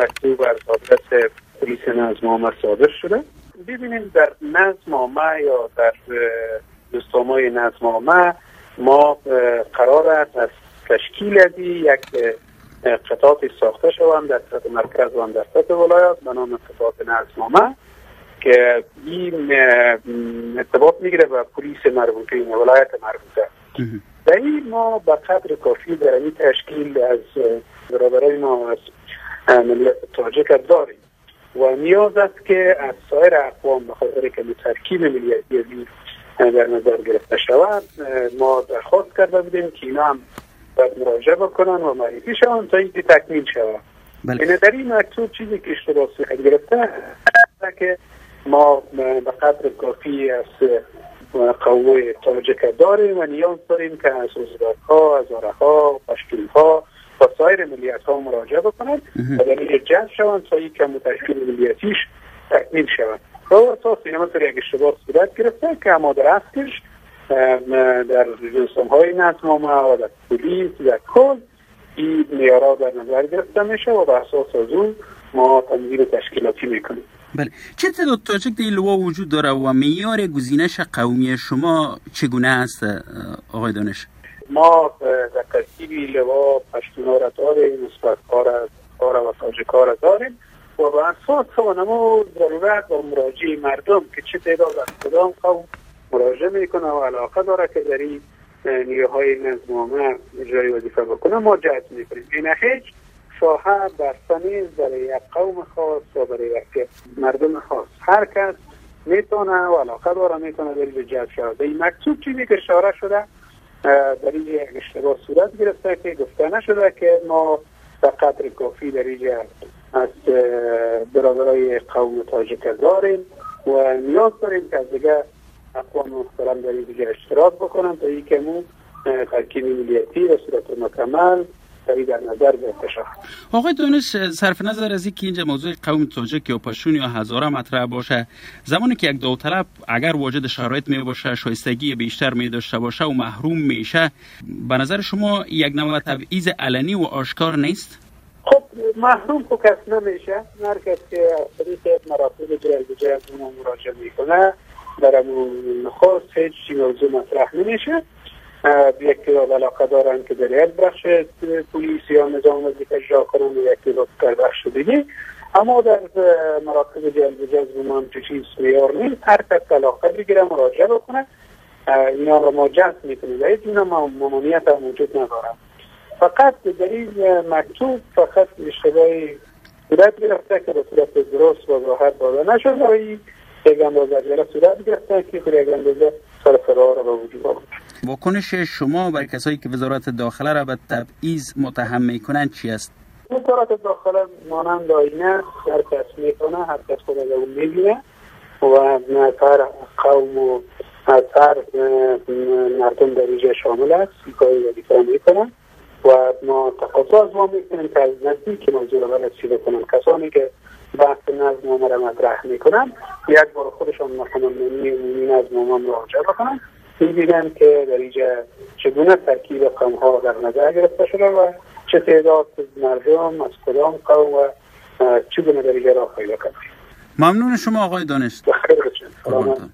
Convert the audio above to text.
مکتوب از آدرس پلیس نظم عامه صادر شده. ببینیم در نظم عامه یا در دوستامای نظم عامه ما قرار است از تشکیل ازی یک قطعات ساخته شوند در سطح مرکز و در سطح ولایات به نام قطعات نظم که این ارتباط می‌گیره به پلیس مربوطه این ولایت مربوطه. در این ما به قدر کافی در این تشکیل از برابرای ما از ملیت تاجک داریم و نیاز است که از سایر اقوام به خاطر که ترکیب ملیتی در نظر گرفته شود ما درخواست کرده بودیم که اینا هم باید مراجعه بکنن و معرفی شوند تا اینکه تکمیل شود. بله. یعنی در این مکتوب چیزی که اشتباه گرفته که ما به قدر کافی از قوه تاجک داریم و نیاز داریم که از ها، از ها، پشکیل و سایر ملیت ها مراجعه بکنند و در این جذب شوند تا یک کم تشکیل ملیتیش تکمیل شوند و اساس این مثل یک اشتباه صورت گرفته که اما در اصلش در جنسان های نظم و در پولیس در کل این میارا در نظر گرفته میشه و به اساس از اون ما تنظیم تشکیلاتی می‌کنیم. بله. چه تعداد تاجک در لوا وجود داره و معیار گزینش قومی شما چگونه است آقای دانش؟ ما در ترکیب لوا پشتونا را داریم نسبت کار و تاجک را داریم و به اساس ما ضرورت و مراجعه مردم که چه تعداد از کدام قوم مراجعه می‌کنه و علاقه داره که در این نیروهای نظمامه جای وظیفه بکنه ما جهت می‌کنیم این هیچ ساحه بستنی برای یک قوم خاص و برای یک مردم خاص. هر کس می‌تونه و علاقه داره می‌تونه در جذب شود این مکتوب چیزی که اشاره شده. در اینجا اشتباه صورت گرفته که گفته نشده که ما به قدر کافی در اینجا از برادرای قوم تاجک داریم و نیاز داریم که از دیگه اقوام محترم در اینجا اشتراک بکنن تا اینکه مو ترکیب ملیتی و صورت مکمل در نظر آقای دانش صرف نظر از اینکه اینجا موضوع قوم تاجک یا پشتون یا هزاره مطرح باشه زمانی که یک داوطلب اگر واجد شرایط می باشه شایستگی بیشتر می داشته باشه و محروم میشه به نظر شما یک نوع تبعیض علنی و آشکار نیست؟ خب محروم خب کس نمیشه. هر کس که طریق مراتب جلد مراجعه می‌کنه در خاص هیچ موضوع مطرح نمیشه. یکی را علاقه دارن که در یک بخش پلیس یا نظام وظیفه اجرا کنن یکی را در بخش دیگه. اما در مراکز جلب جذب ما چیز میار نیست. هر کس علاقه بگیره مراجعه بکنه. اینا را ما جذب می‌کنیم. و هیچ ممانیت هم وجود ندارم فقط در این مکتوب فقط اشتباهی صورت گرفته که به صورت درست و راحت داده نشد. و این یک اندازه صورت گرفته که به یک اندازه سر فرار را به وجود آورد. واکنش شما بر کسایی که وزارت داخله را به تبعیض متهم می‌کنند چی است؟ وزارت داخله مانند آینه هر کس می‌کنه هر کس خود از اون می‌بینه و از هر قوم و از هر مردم در اینجا شامل است. کاری وظیفه می‌کنن و ما تقاضا از ما می‌کنیم که از نزدیک موضوع را بررسی بکنن کسانی که نظم را مطرح می‌کنن یک بار خودشان مثلا نظم عموم مراجعه بکنن می‌بینن که در اینجا چگونه ترکیب قوم ها در نظر گرفته شده و چه تعداد مردم از کدام قوم و چگونه در اینجا راه پیدا ممنون شما آقای دانش